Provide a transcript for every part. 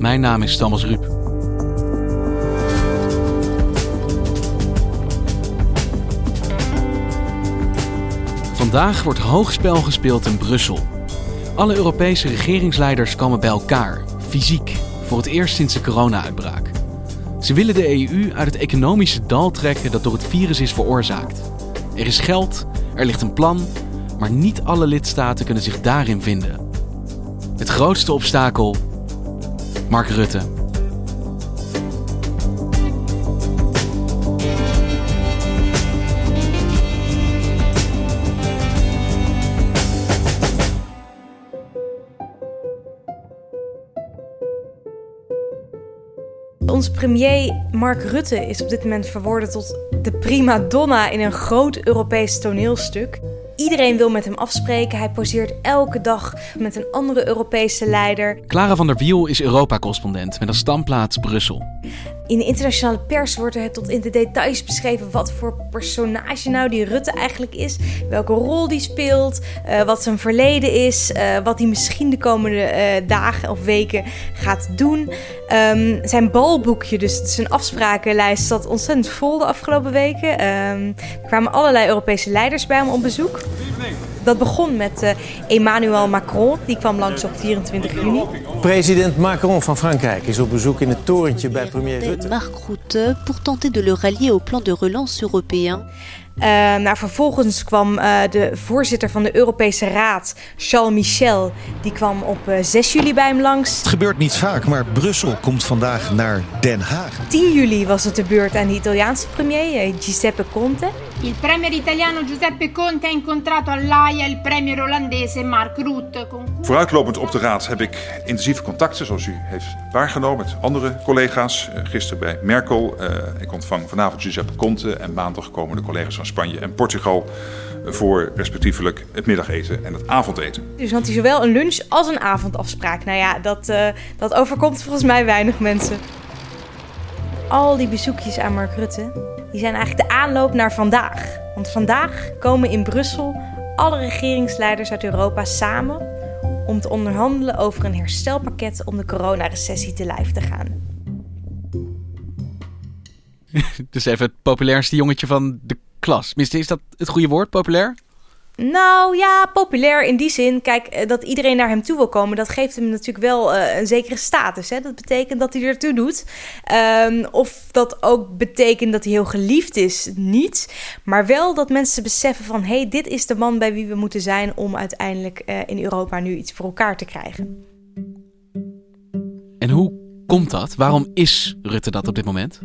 Mijn naam is Thomas Ruip. Vandaag wordt hoogspel gespeeld in Brussel. Alle Europese regeringsleiders komen bij elkaar, fysiek, voor het eerst sinds de corona-uitbraak. Ze willen de EU uit het economische dal trekken dat door het virus is veroorzaakt. Er is geld, er ligt een plan, maar niet alle lidstaten kunnen zich daarin vinden. Het grootste obstakel: Mark Rutte. Onze premier Mark Rutte is op dit moment verworden tot de prima donna in een groot Europees toneelstuk. Iedereen wil met hem afspreken. Hij poseert elke dag met een andere Europese leider. Clara van der Wiel is Europa-correspondent met een standplaats Brussel. In de internationale pers wordt er tot in de details beschreven wat voor personage nou die Rutte eigenlijk is. Welke rol die speelt, uh, wat zijn verleden is, uh, wat hij misschien de komende uh, dagen of weken gaat doen. Um, zijn balboekje, dus zijn afsprakenlijst, zat ontzettend vol de afgelopen weken. Um, er kwamen allerlei Europese leiders bij hem op bezoek. Dat begon met uh, Emmanuel Macron, die kwam langs op 24 juni. President Macron van Frankrijk is op bezoek in het torentje bij premier Rutte. Mark Rutte pour tenter de le rallier au plan de relance européen. Uh, nou, vervolgens kwam uh, de voorzitter van de Europese Raad, Charles Michel, die kwam op uh, 6 juli bij hem langs. Het gebeurt niet vaak, maar Brussel komt vandaag naar Den Haag. 10 juli was het de beurt aan de Italiaanse premier, Giuseppe Conte. Il premier italiano Giuseppe Conte ha incontrato all'Aia il premier olandese Mark Rutte. Vooruitlopend op de raad heb ik intensieve contacten, zoals u heeft waargenomen, met andere collega's. Uh, gisteren bij Merkel. Uh, ik ontvang vanavond Giuseppe Conte en maandag komen de collega's van Spanje en Portugal voor respectievelijk het middageten en het avondeten. Dus had hij zowel een lunch als een avondafspraak. Nou ja, dat, uh, dat overkomt volgens mij weinig mensen. Al die bezoekjes aan Mark Rutte, die zijn eigenlijk de aanloop naar vandaag. Want vandaag komen in Brussel alle regeringsleiders uit Europa samen om te onderhandelen over een herstelpakket om de coronarecessie te lijf te gaan. dus even het populairste jongetje van de klas. Mister, is dat het goede woord, populair? Nou ja, populair in die zin. Kijk, dat iedereen naar hem toe wil komen, dat geeft hem natuurlijk wel uh, een zekere status. Hè? Dat betekent dat hij ertoe doet. Um, of dat ook betekent dat hij heel geliefd is, niet. Maar wel dat mensen beseffen van... hé, hey, dit is de man bij wie we moeten zijn... om uiteindelijk uh, in Europa nu iets voor elkaar te krijgen. En hoe komt dat? Waarom is Rutte dat op dit moment?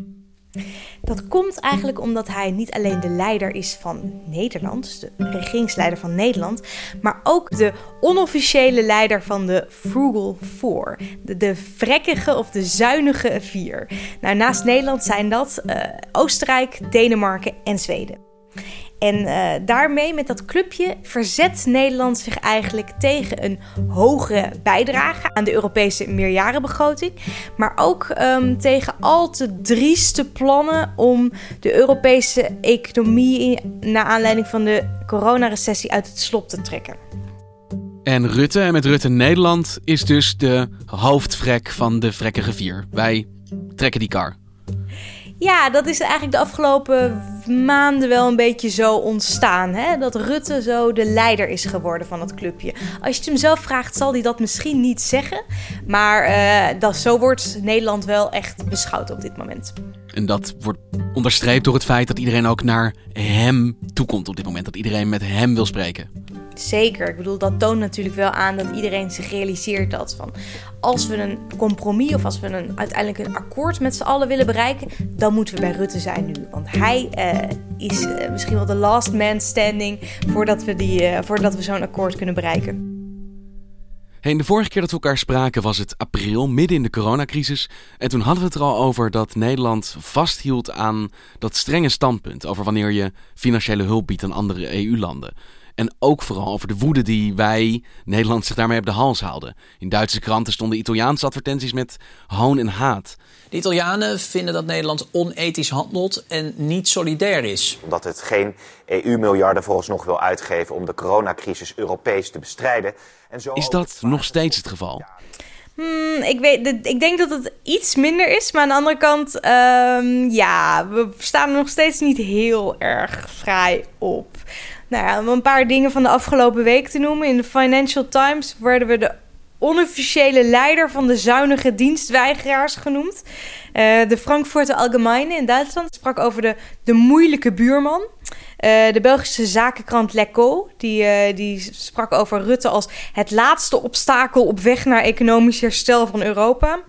Dat komt eigenlijk omdat hij niet alleen de leider is van Nederland, dus de regeringsleider van Nederland, maar ook de onofficiële leider van de Frugal Four, de, vrekkige of de zuinige vier. Nou, naast Nederland zijn dat uh, Oostenrijk, Denemarken en Zweden. En uh, daarmee, met dat clubje, verzet Nederland zich eigenlijk tegen een hogere bijdrage aan de Europese meerjarenbegroting. Maar ook um, tegen al te drieste plannen om de Europese economie, naar aanleiding van de coronarecessie, uit het slop te trekken. En Rutte, en met Rutte Nederland, is dus de hoofdvrek van de vrekkige vier. Wij trekken die kar. Ja, dat is eigenlijk de afgelopen maanden wel een beetje zo ontstaan. Hè? Dat Rutte zo de leider is geworden van het clubje. Als je het hem zelf vraagt, zal hij dat misschien niet zeggen. Maar uh, dat, zo wordt Nederland wel echt beschouwd op dit moment. En dat wordt onderstreept door het feit dat iedereen ook naar hem toekomt op dit moment. Dat iedereen met hem wil spreken. Zeker. Ik bedoel, dat toont natuurlijk wel aan dat iedereen zich realiseert dat van als we een compromis of als we een, uiteindelijk een akkoord met z'n allen willen bereiken, dan moeten we bij Rutte zijn nu. Want hij uh, is uh, misschien wel de last man standing voordat we, die, uh, voordat we zo'n akkoord kunnen bereiken. Hey, de vorige keer dat we elkaar spraken was het april, midden in de coronacrisis. En toen hadden we het er al over dat Nederland vasthield aan dat strenge standpunt over wanneer je financiële hulp biedt aan andere EU-landen. En ook vooral over de woede die wij, Nederland, zich daarmee op de hals haalden. In Duitse kranten stonden Italiaanse advertenties met hoon en haat. De Italianen vinden dat Nederland onethisch handelt en niet solidair is. Omdat het geen EU-miljarden vooralsnog wil uitgeven om de coronacrisis Europees te bestrijden. En zo is dat nog steeds het geval? Hmm, ik, weet, ik denk dat het iets minder is. Maar aan de andere kant, um, ja, we staan er nog steeds niet heel erg vrij op. Nou ja, om een paar dingen van de afgelopen week te noemen. In de Financial Times werden we de onofficiële leider van de zuinige dienstweigeraars genoemd. Uh, de Frankfurter Allgemeine in Duitsland sprak over de, de moeilijke buurman. Uh, de Belgische zakenkrant L'Echo die, uh, die sprak over Rutte als het laatste obstakel op weg naar economisch herstel van Europa.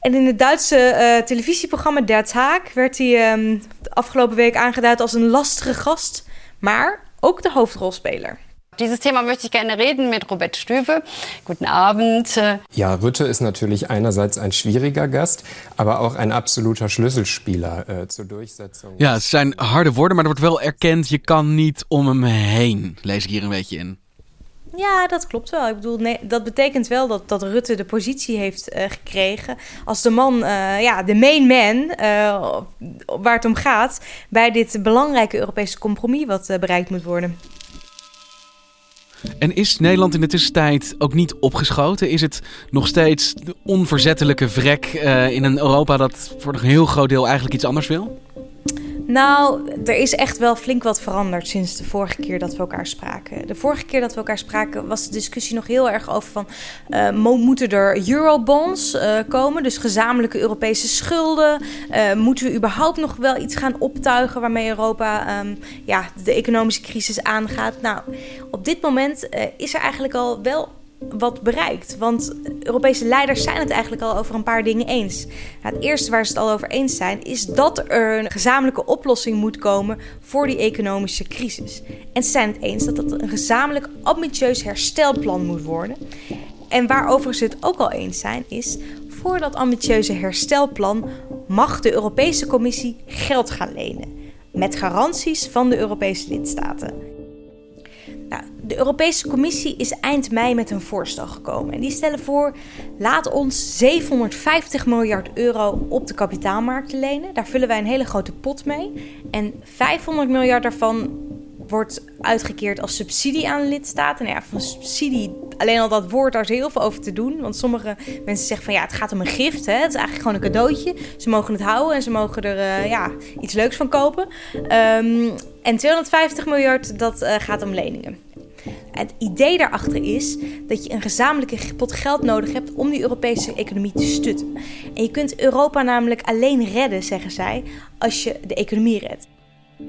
En in het Duitse televisieprogramma Der Tag werd hij um, de afgelopen week aangeduid als een lastige gast, maar ook de hoofdrolspeler. Dieses Thema möchte ich gerne reden mit Robert Stöwe. Guten Abend. Ja, Rutte ist natürlich einerseits ein schwieriger Gast, aber auch ein absoluter Schlüsselspieler äh, zur Durchsetzung. Ja, het zijn harde woorden, maar er wordt wel erkend, je kan niet om hem heen. Lees ik hier een beetje in. Ja, dat klopt wel. Ik bedoel, nee, dat betekent wel dat, dat Rutte de positie heeft uh, gekregen als de man, uh, ja, de main man, uh, waar het om gaat, bij dit belangrijke Europese compromis wat bereikt moet worden. En is Nederland in de tussentijd ook niet opgeschoten? Is het nog steeds de onverzettelijke vrek uh, in een Europa dat voor een heel groot deel eigenlijk iets anders wil? Nou, er is echt wel flink wat veranderd sinds de vorige keer dat we elkaar spraken. De vorige keer dat we elkaar spraken was de discussie nog heel erg over van... Uh, moeten er eurobonds uh, komen, dus gezamenlijke Europese schulden? Uh, moeten we überhaupt nog wel iets gaan optuigen waarmee Europa um, ja, de economische crisis aangaat? Nou, op dit moment is er eigenlijk al wel wat bereikt. Want Europese leiders zijn het eigenlijk al over een paar dingen eens. Nou, het eerste waar ze het al over eens zijn, is dat er een gezamenlijke oplossing moet komen voor die economische crisis. En ze zijn het eens dat dat een gezamenlijk ambitieus herstelplan moet worden. En waarover ze het ook al eens zijn, is voor dat ambitieuze herstelplan mag de Europese Commissie geld gaan lenen. Met garanties van de Europese lidstaten. De Europese Commissie is eind mei met een voorstel gekomen. En die stellen voor: laat ons 750 miljard euro op de kapitaalmarkten lenen. Daar vullen wij een hele grote pot mee. En 500 miljard daarvan wordt uitgekeerd als subsidie aan lidstaten. Nou ja, van subsidie, alleen al dat woord, daar is heel veel over te doen. Want sommige mensen zeggen van ja, het gaat om een gift. Hè? Het is eigenlijk gewoon een cadeautje. Ze mogen het houden en ze mogen er uh, ja, iets leuks van kopen. Um, en 250 miljard, dat uh, gaat om leningen. Het idee daarachter is dat je een gezamenlijke pot geld nodig hebt om die Europese economie te stutten. En je kunt Europa namelijk alleen redden, zeggen zij, als je de economie redt.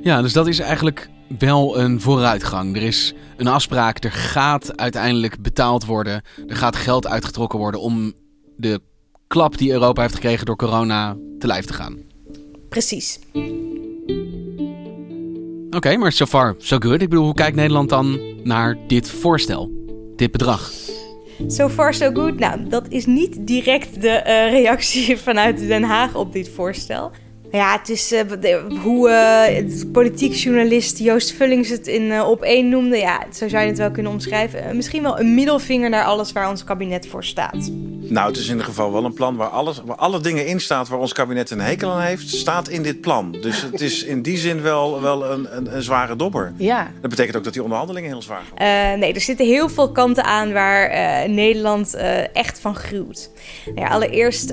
Ja, dus dat is eigenlijk wel een vooruitgang. Er is een afspraak, er gaat uiteindelijk betaald worden. Er gaat geld uitgetrokken worden om de klap die Europa heeft gekregen door corona te lijf te gaan. Precies. Oké, okay, maar so far so good. Ik bedoel, hoe kijkt Nederland dan naar dit voorstel, dit bedrag? So far so good. Nou, dat is niet direct de uh, reactie vanuit Den Haag op dit voorstel. Ja, het is uh, hoe uh, politiek journalist Joost Vullings het in op één noemde. Ja, zo zou je het wel kunnen omschrijven. misschien wel een middelvinger naar alles waar ons kabinet voor staat. Nou, het is in ieder geval wel een plan waar, alles, waar alle dingen in staan waar ons kabinet een hekel aan heeft, staat in dit plan. Dus het is in die zin wel, wel een, een, een zware dobber. Ja. Dat betekent ook dat die onderhandelingen heel zwaar worden. nee, er zitten heel veel kanten aan waar Nederland echt van gruwt. Nou ja, allereerst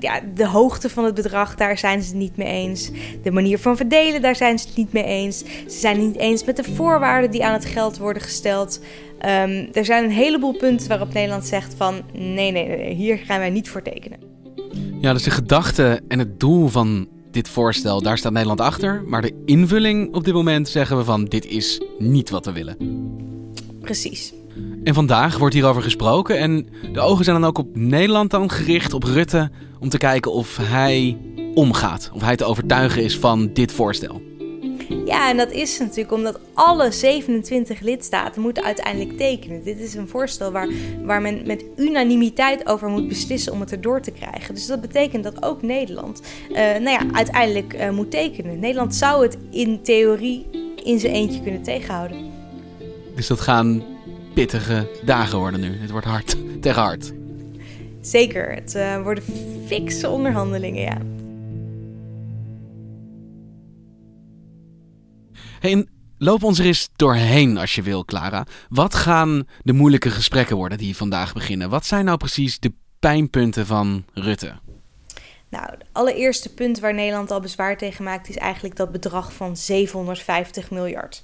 ja, de hoogte van het bedrag, daar zijn ze niet mee eens. De manier van verdelen, daar zijn ze het niet mee eens. Ze zijn het niet eens met de voorwaarden die aan het geld worden gesteld. Um, er zijn een heleboel punten waarop Nederland zegt van nee, nee, nee, hier gaan wij niet voor tekenen. Ja, dus de gedachte en het doel van dit voorstel, daar staat Nederland achter. Maar de invulling op dit moment zeggen we van dit is niet wat we willen. Precies. En vandaag wordt hierover gesproken en de ogen zijn dan ook op Nederland dan gericht, op Rutte, om te kijken of hij omgaat. Of hij te overtuigen is van dit voorstel. Ja, en dat is natuurlijk omdat alle 27 lidstaten moeten uiteindelijk tekenen. Dit is een voorstel waar, waar men met unanimiteit over moet beslissen om het erdoor te krijgen. Dus dat betekent dat ook Nederland uh, nou ja, uiteindelijk uh, moet tekenen. Nederland zou het in theorie in zijn eentje kunnen tegenhouden. Dus dat gaan pittige dagen worden nu. Het wordt hard tegen hard. Zeker, het uh, worden fikse onderhandelingen, ja. Loop ons er eens doorheen als je wil, Clara. Wat gaan de moeilijke gesprekken worden die vandaag beginnen? Wat zijn nou precies de pijnpunten van Rutte? Nou, het allereerste punt waar Nederland al bezwaar tegen maakt is eigenlijk dat bedrag van 750 miljard.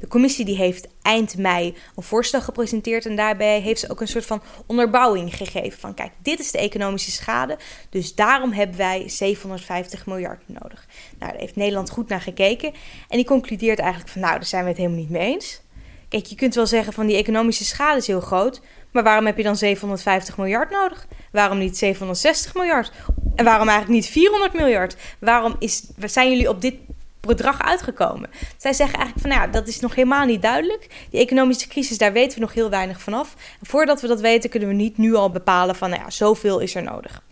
De commissie die heeft eind mei een voorstel gepresenteerd en daarbij heeft ze ook een soort van onderbouwing gegeven van kijk, dit is de economische schade, dus daarom hebben wij 750 miljard nodig. Nou, daar heeft Nederland goed naar gekeken en die concludeert eigenlijk van nou, daar zijn we het helemaal niet mee eens. Kijk, je kunt wel zeggen van die economische schade is heel groot, maar waarom heb je dan 750 miljard nodig? Waarom niet 760 miljard? En waarom eigenlijk niet 400 miljard? Waarom is, zijn jullie op dit bedrag uitgekomen. Zij zeggen eigenlijk van, nou ja, dat is nog helemaal niet duidelijk. Die economische crisis, daar weten we nog heel weinig vanaf. En voordat we dat weten, kunnen we niet nu al bepalen van, nou ja, zoveel is er nodig.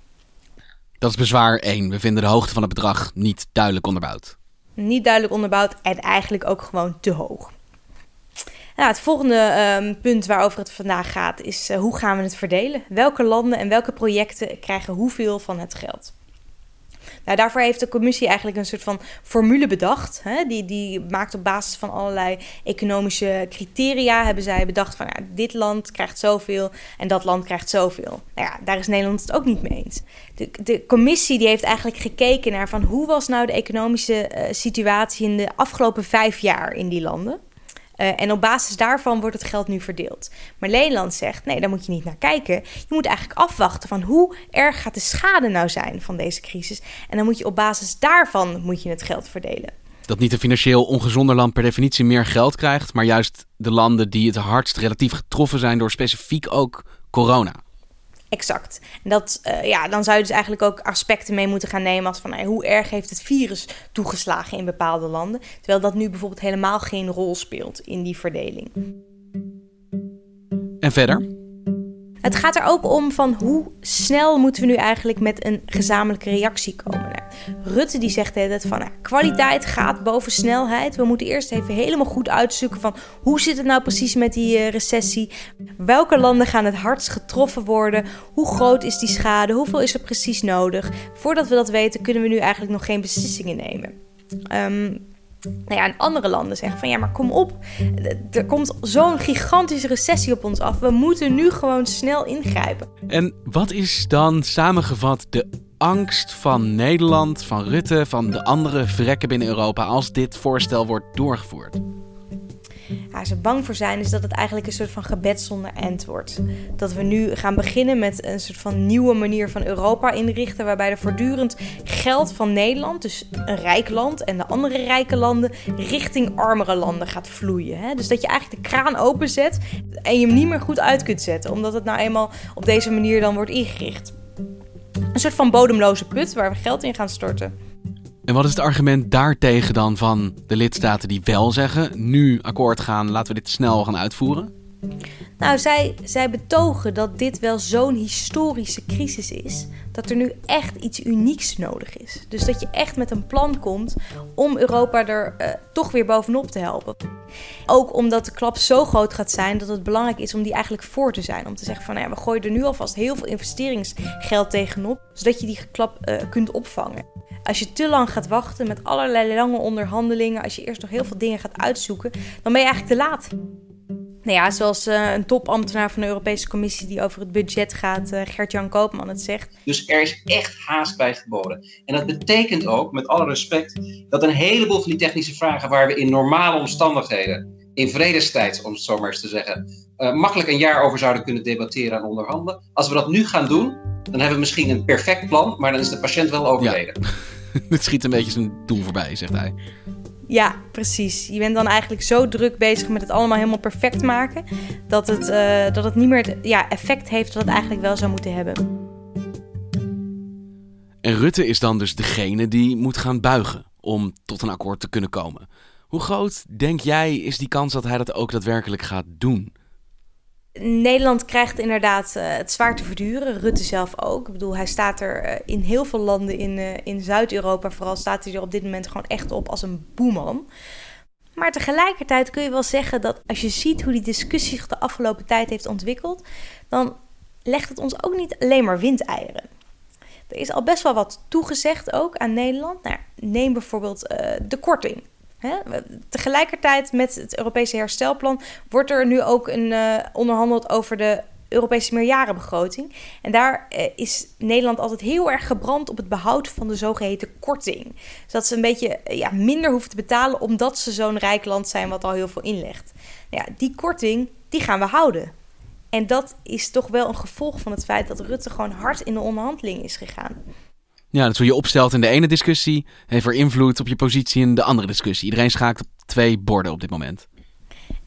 Dat is bezwaar 1. We vinden de hoogte van het bedrag niet duidelijk onderbouwd. Niet duidelijk onderbouwd en eigenlijk ook gewoon te hoog. Nou, het volgende um, punt waarover het vandaag gaat is uh, hoe gaan we het verdelen? Welke landen en welke projecten krijgen hoeveel van het geld? Nou, daarvoor heeft de commissie eigenlijk een soort van formule bedacht. Hè? Die, die maakt op basis van allerlei economische criteria, hebben zij bedacht van ja, dit land krijgt zoveel en dat land krijgt zoveel. Nou ja, daar is Nederland het ook niet mee eens. De, de commissie die heeft eigenlijk gekeken naar van hoe was nou de economische uh, situatie in de afgelopen vijf jaar in die landen. Uh, en op basis daarvan wordt het geld nu verdeeld. Maar Nederland zegt: nee, daar moet je niet naar kijken. Je moet eigenlijk afwachten van hoe erg gaat de schade nou zijn van deze crisis. En dan moet je op basis daarvan moet je het geld verdelen. Dat niet een financieel ongezonder land per definitie meer geld krijgt, maar juist de landen die het hardst relatief getroffen zijn door specifiek ook corona. Exact. En dat, uh, ja, dan zou je dus eigenlijk ook aspecten mee moeten gaan nemen als van hey, hoe erg heeft het virus toegeslagen in bepaalde landen. Terwijl dat nu bijvoorbeeld helemaal geen rol speelt in die verdeling. En verder? Het gaat er ook om van hoe snel moeten we nu eigenlijk met een gezamenlijke reactie komen. Rutte die zegt de van nou, kwaliteit gaat boven snelheid. We moeten eerst even helemaal goed uitzoeken van hoe zit het nou precies met die uh, recessie. Welke landen gaan het hardst getroffen worden? Hoe groot is die schade? Hoeveel is er precies nodig? Voordat we dat weten kunnen we nu eigenlijk nog geen beslissingen nemen. Um, nou ja, en andere landen zeggen van ja, maar kom op. Er komt zo'n gigantische recessie op ons af. We moeten nu gewoon snel ingrijpen. En wat is dan samengevat de angst van Nederland, van Rutte, van de andere vrekken binnen Europa als dit voorstel wordt doorgevoerd? Waar ze bang voor zijn, is dat het eigenlijk een soort van gebed zonder end wordt. Dat we nu gaan beginnen met een soort van nieuwe manier van Europa inrichten, waarbij er voortdurend geld van Nederland, dus een rijk land, en de andere rijke landen richting armere landen gaat vloeien. Hè? Dus dat je eigenlijk de kraan openzet en je hem niet meer goed uit kunt zetten, omdat het nou eenmaal op deze manier dan wordt ingericht. Een soort van bodemloze put waar we geld in gaan storten. En wat is het argument daartegen dan van de lidstaten die wel zeggen: nu akkoord gaan, laten we dit snel gaan uitvoeren? Nou, zij, zij betogen dat dit wel zo'n historische crisis is. Dat er nu echt iets unieks nodig is. Dus dat je echt met een plan komt om Europa er uh, toch weer bovenop te helpen. Ook omdat de klap zo groot gaat zijn dat het belangrijk is om die eigenlijk voor te zijn. Om te zeggen van nou ja, we gooien er nu alvast heel veel investeringsgeld tegenop. Zodat je die klap uh, kunt opvangen. Als je te lang gaat wachten met allerlei lange onderhandelingen, als je eerst nog heel veel dingen gaat uitzoeken, dan ben je eigenlijk te laat. Nou ja, zoals uh, een topambtenaar van de Europese Commissie die over het budget gaat, uh, Gert-Jan Koopman, het zegt. Dus er is echt haast bij geboden. En dat betekent ook, met alle respect, dat een heleboel van die technische vragen waar we in normale omstandigheden, in vredestijd om het zo maar eens te zeggen, uh, makkelijk een jaar over zouden kunnen debatteren en onderhandelen. Als we dat nu gaan doen, dan hebben we misschien een perfect plan, maar dan is de patiënt wel overleden. Ja. het schiet een beetje zijn doel voorbij, zegt hij. Ja, precies. Je bent dan eigenlijk zo druk bezig met het allemaal helemaal perfect maken, dat het, uh, dat het niet meer het ja, effect heeft dat het eigenlijk wel zou moeten hebben. En Rutte is dan dus degene die moet gaan buigen om tot een akkoord te kunnen komen. Hoe groot, denk jij, is die kans dat hij dat ook daadwerkelijk gaat doen? Nederland krijgt inderdaad uh, het zwaar te verduren. Rutte zelf ook. Ik bedoel, hij staat er uh, in heel veel landen in, uh, in Zuid-Europa, vooral staat hij er op dit moment gewoon echt op als een boeman. Maar tegelijkertijd kun je wel zeggen dat als je ziet hoe die discussie zich de afgelopen tijd heeft ontwikkeld, dan legt het ons ook niet alleen maar windeieren. Er is al best wel wat toegezegd ook aan Nederland. Nou, neem bijvoorbeeld de korting. Tegelijkertijd met het Europese herstelplan wordt er nu ook een, uh, onderhandeld over de Europese meerjarenbegroting. En daar uh, is Nederland altijd heel erg gebrand op het behoud van de zogeheten korting. Zodat ze een beetje uh, ja, minder hoeven te betalen omdat ze zo'n rijk land zijn wat al heel veel inlegt. Nou ja, die korting die gaan we houden. En dat is toch wel een gevolg van het feit dat Rutte gewoon hard in de onderhandeling is gegaan. Ja, dat hoe je opstelt in de ene discussie, heeft er invloed op je positie in de andere discussie. Iedereen schaakt op twee borden op dit moment.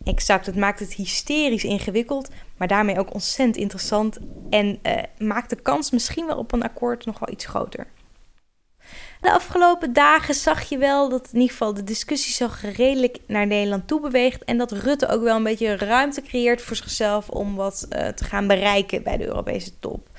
Exact, het maakt het hysterisch ingewikkeld, maar daarmee ook ontzettend interessant en uh, maakt de kans misschien wel op een akkoord nog wel iets groter. De afgelopen dagen zag je wel dat in ieder geval de discussie zo redelijk naar Nederland toe beweegt. En dat Rutte ook wel een beetje ruimte creëert voor zichzelf om wat uh, te gaan bereiken bij de Europese top.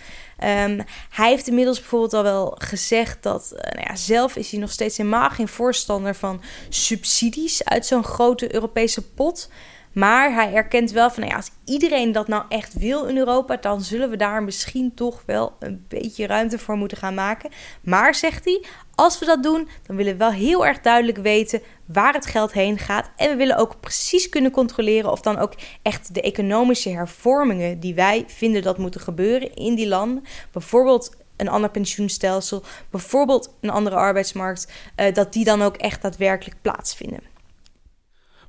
Um, hij heeft inmiddels bijvoorbeeld al wel gezegd dat, uh, nou ja, zelf is hij nog steeds helemaal geen voorstander van subsidies uit zo'n grote Europese pot. Maar hij erkent wel van, nou ja, als iedereen dat nou echt wil in Europa, dan zullen we daar misschien toch wel een beetje ruimte voor moeten gaan maken. Maar zegt hij, als we dat doen, dan willen we wel heel erg duidelijk weten waar het geld heen gaat. En we willen ook precies kunnen controleren of dan ook echt de economische hervormingen die wij vinden dat moeten gebeuren in die landen, bijvoorbeeld een ander pensioenstelsel, bijvoorbeeld een andere arbeidsmarkt, uh, dat die dan ook echt daadwerkelijk plaatsvinden.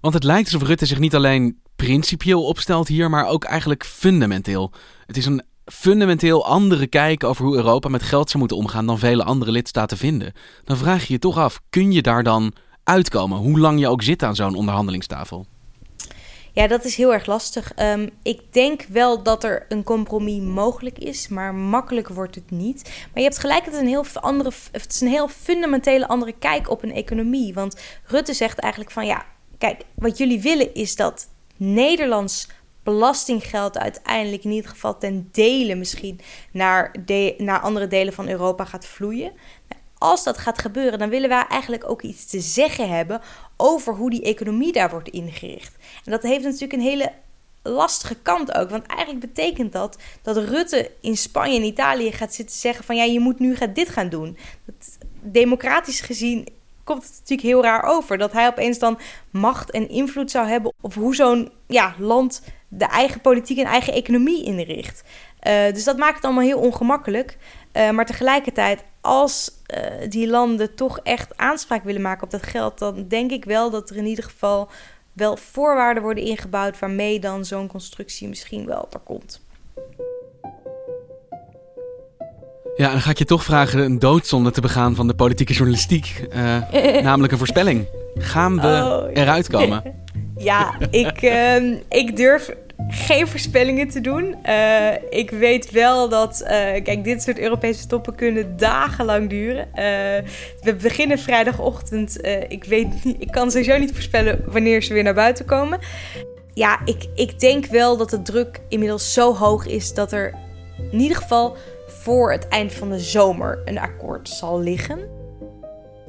Want het lijkt alsof Rutte zich niet alleen principieel opstelt hier, maar ook eigenlijk fundamenteel. Het is een fundamenteel andere kijk over hoe Europa met geld zou moeten omgaan dan vele andere lidstaten vinden. Dan vraag je je toch af, kun je daar dan uitkomen? Hoe lang je ook zit aan zo'n onderhandelingstafel? Ja, dat is heel erg lastig. Um, ik denk wel dat er een compromis mogelijk is, maar makkelijk wordt het niet. Maar je hebt gelijk, het is een heel, andere, het is een heel fundamentele andere kijk op een economie. Want Rutte zegt eigenlijk van ja, kijk, wat jullie willen is dat Nederlands belastinggeld uiteindelijk in ieder geval ten dele misschien naar, de, naar andere delen van Europa gaat vloeien. Als dat gaat gebeuren, dan willen wij eigenlijk ook iets te zeggen hebben over hoe die economie daar wordt ingericht. En dat heeft natuurlijk een hele lastige kant ook. Want eigenlijk betekent dat dat Rutte in Spanje en Italië gaat zitten zeggen van ja, je moet nu dit gaan doen. Dat, democratisch gezien komt het natuurlijk heel raar over. Dat hij opeens dan macht en invloed zou hebben op hoe zo'n ja, land de eigen politiek en eigen economie inricht. Uh, dus dat maakt het allemaal heel ongemakkelijk. Uh, maar tegelijkertijd, als uh, die landen toch echt aanspraak willen maken op dat geld, dan denk ik wel dat er in ieder geval wel voorwaarden worden ingebouwd waarmee dan zo'n constructie misschien wel er komt. Ja, dan ga ik je toch vragen een doodzonde te begaan van de politieke journalistiek. Uh, namelijk een voorspelling. Gaan we oh. eruit komen? Ja, ik, uh, ik durf geen voorspellingen te doen. Uh, ik weet wel dat, uh, kijk, dit soort Europese toppen kunnen dagenlang duren. Uh, we beginnen vrijdagochtend. ik, weet niet, ik kan sowieso niet voorspellen wanneer ze weer naar buiten komen. Ja, ik, ik denk wel dat de druk inmiddels zo hoog is dat er in ieder geval voor het eind van de zomer een akkoord zal liggen.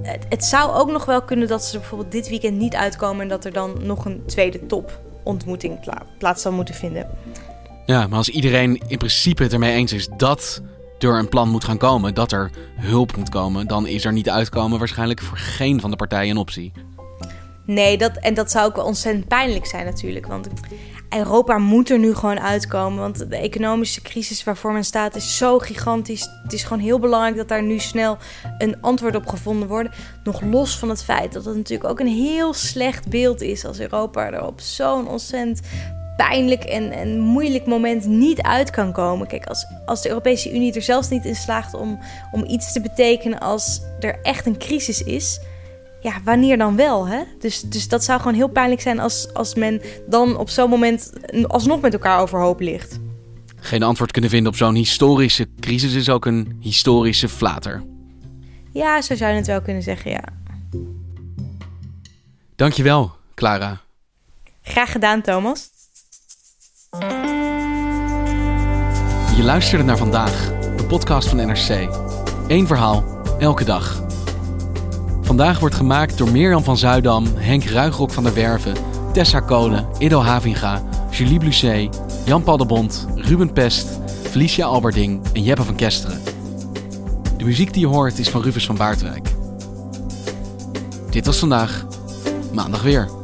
Het, het zou ook nog wel kunnen dat ze er bijvoorbeeld dit weekend niet uitkomen en dat er dan nog een tweede topontmoeting pla plaats zal moeten vinden. Ja, maar als iedereen in principe het ermee eens is dat er een plan moet gaan komen, dat er hulp moet komen, dan is er niet uitkomen waarschijnlijk voor geen van de partijen een optie. Nee, dat, en dat zou ook wel ontzettend pijnlijk zijn natuurlijk. Want Europa moet er nu gewoon uitkomen. Want de economische crisis waarvoor men staat is zo gigantisch. Het is gewoon heel belangrijk dat daar nu snel een antwoord op gevonden wordt. Nog los van het feit dat het natuurlijk ook een heel slecht beeld is als Europa er op zo'n ontzettend pijnlijk en, en moeilijk moment niet uit kan komen. Kijk, als, als de Europese Unie er zelfs niet in slaagt om, om iets te betekenen als er echt een crisis is ja, wanneer dan wel? Hè? Dus, dus dat zou gewoon heel pijnlijk zijn als, als men dan op zo'n moment alsnog met elkaar overhoop ligt. Geen antwoord kunnen vinden op zo'n historische crisis is ook een historische flater. Ja, zo zou je het wel kunnen zeggen, ja. Dankjewel, Clara. Graag gedaan, Thomas. Je luisterde naar vandaag, de podcast van NRC. Eén verhaal, elke dag. Vandaag wordt gemaakt door Mirjam van Zuidam, Henk Ruigrok van der Werven, Tessa Kolen, Ido Havinga, Julie Blusset, Jan-Paul de Bond, Ruben Pest, Felicia Alberding en Jeppe van Kesteren. De muziek die je hoort is van Rufus van Baardwijk. Dit was vandaag, maandag weer.